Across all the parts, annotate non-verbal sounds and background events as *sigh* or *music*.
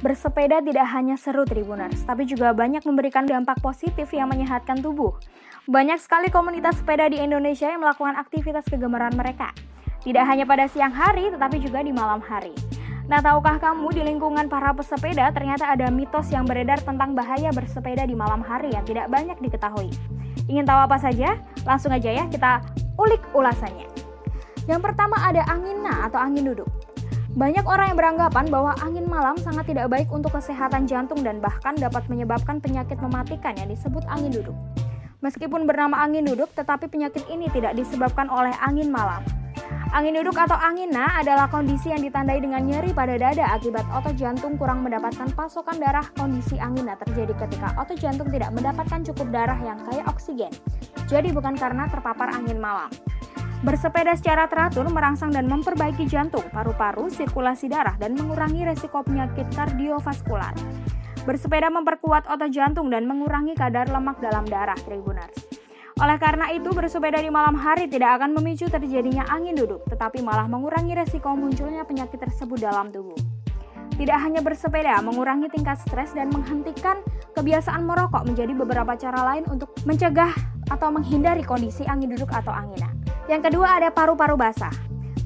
bersepeda tidak hanya seru Tribuners, tapi juga banyak memberikan dampak positif yang menyehatkan tubuh. Banyak sekali komunitas sepeda di Indonesia yang melakukan aktivitas kegemaran mereka. Tidak hanya pada siang hari, tetapi juga di malam hari. Nah, tahukah kamu di lingkungan para pesepeda ternyata ada mitos yang beredar tentang bahaya bersepeda di malam hari yang tidak banyak diketahui. Ingin tahu apa saja? Langsung aja ya kita ulik ulasannya. Yang pertama ada angina atau angin duduk. Banyak orang yang beranggapan bahwa angin malam sangat tidak baik untuk kesehatan jantung dan bahkan dapat menyebabkan penyakit mematikan yang disebut angin duduk. Meskipun bernama angin duduk, tetapi penyakit ini tidak disebabkan oleh angin malam. Angin duduk atau angina adalah kondisi yang ditandai dengan nyeri pada dada akibat otot jantung kurang mendapatkan pasokan darah. Kondisi angina terjadi ketika otot jantung tidak mendapatkan cukup darah yang kaya oksigen. Jadi bukan karena terpapar angin malam. Bersepeda secara teratur merangsang dan memperbaiki jantung, paru-paru, sirkulasi darah, dan mengurangi resiko penyakit kardiovaskular. Bersepeda memperkuat otot jantung dan mengurangi kadar lemak dalam darah, Tribuners. Oleh karena itu, bersepeda di malam hari tidak akan memicu terjadinya angin duduk, tetapi malah mengurangi resiko munculnya penyakit tersebut dalam tubuh. Tidak hanya bersepeda, mengurangi tingkat stres dan menghentikan kebiasaan merokok menjadi beberapa cara lain untuk mencegah atau menghindari kondisi angin duduk atau angina. Yang kedua ada paru-paru basah.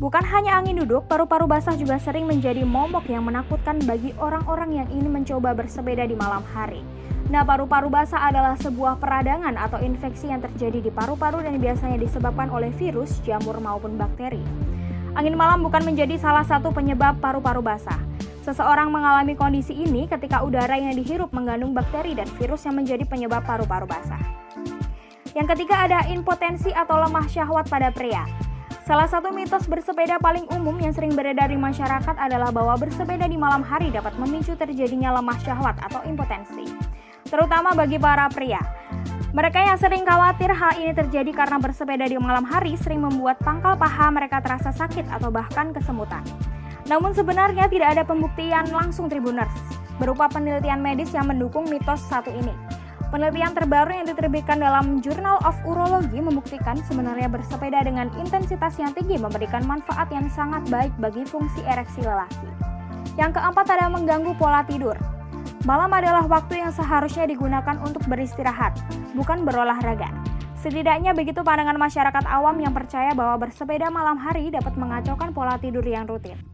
Bukan hanya angin duduk, paru-paru basah juga sering menjadi momok yang menakutkan bagi orang-orang yang ingin mencoba bersepeda di malam hari. Nah, paru-paru basah adalah sebuah peradangan atau infeksi yang terjadi di paru-paru dan biasanya disebabkan oleh virus, jamur maupun bakteri. Angin malam bukan menjadi salah satu penyebab paru-paru basah. Seseorang mengalami kondisi ini ketika udara yang dihirup mengandung bakteri dan virus yang menjadi penyebab paru-paru basah. Yang ketiga ada impotensi atau lemah syahwat pada pria. Salah satu mitos bersepeda paling umum yang sering beredar di masyarakat adalah bahwa bersepeda di malam hari dapat memicu terjadinya lemah syahwat atau impotensi, terutama bagi para pria. Mereka yang sering khawatir hal ini terjadi karena bersepeda di malam hari sering membuat pangkal paha mereka terasa sakit atau bahkan kesemutan. Namun sebenarnya tidak ada pembuktian langsung Tribuners berupa penelitian medis yang mendukung mitos satu ini. Penelitian terbaru yang diterbitkan dalam Journal of Urology membuktikan sebenarnya bersepeda dengan intensitas yang tinggi memberikan manfaat yang sangat baik bagi fungsi ereksi lelaki. Yang keempat ada mengganggu pola tidur. Malam adalah waktu yang seharusnya digunakan untuk beristirahat, bukan berolahraga. Setidaknya begitu pandangan masyarakat awam yang percaya bahwa bersepeda malam hari dapat mengacaukan pola tidur yang rutin.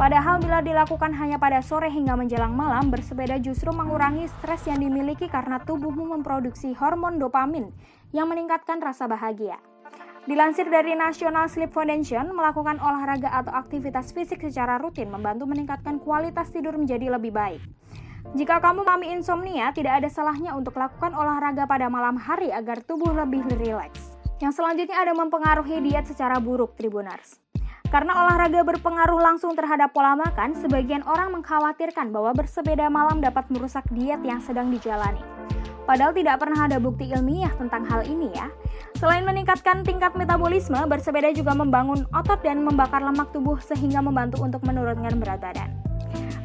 Padahal bila dilakukan hanya pada sore hingga menjelang malam, bersepeda justru mengurangi stres yang dimiliki karena tubuhmu memproduksi hormon dopamin yang meningkatkan rasa bahagia. Dilansir dari National Sleep Foundation, melakukan olahraga atau aktivitas fisik secara rutin membantu meningkatkan kualitas tidur menjadi lebih baik. Jika kamu mengalami insomnia, tidak ada salahnya untuk lakukan olahraga pada malam hari agar tubuh lebih rileks. Yang selanjutnya ada mempengaruhi diet secara buruk, Tribunars. Karena olahraga berpengaruh langsung terhadap pola makan, sebagian orang mengkhawatirkan bahwa bersepeda malam dapat merusak diet yang sedang dijalani. Padahal tidak pernah ada bukti ilmiah tentang hal ini ya. Selain meningkatkan tingkat metabolisme, bersepeda juga membangun otot dan membakar lemak tubuh sehingga membantu untuk menurunkan berat badan.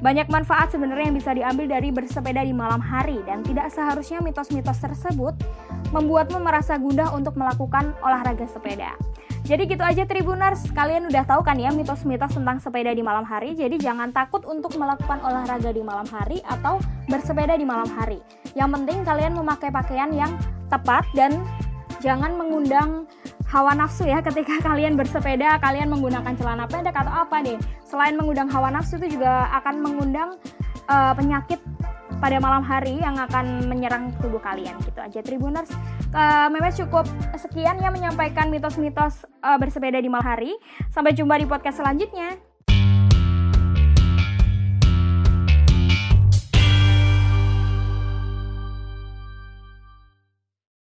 Banyak manfaat sebenarnya yang bisa diambil dari bersepeda di malam hari dan tidak seharusnya mitos-mitos tersebut membuatmu merasa gundah untuk melakukan olahraga sepeda. Jadi gitu aja Tribuners, kalian udah tahu kan ya mitos-mitos tentang sepeda di malam hari. Jadi jangan takut untuk melakukan olahraga di malam hari atau bersepeda di malam hari. Yang penting kalian memakai pakaian yang tepat dan jangan mengundang hawa nafsu ya ketika *laughs* kalian bersepeda, kalian menggunakan celana pendek atau apa deh. Selain mengundang hawa nafsu itu juga akan mengundang uh, penyakit pada malam hari yang akan menyerang tubuh kalian gitu aja Tribuners. Uh, Memes cukup sekian ya menyampaikan mitos-mitos uh, bersepeda di malam hari. Sampai jumpa di podcast selanjutnya.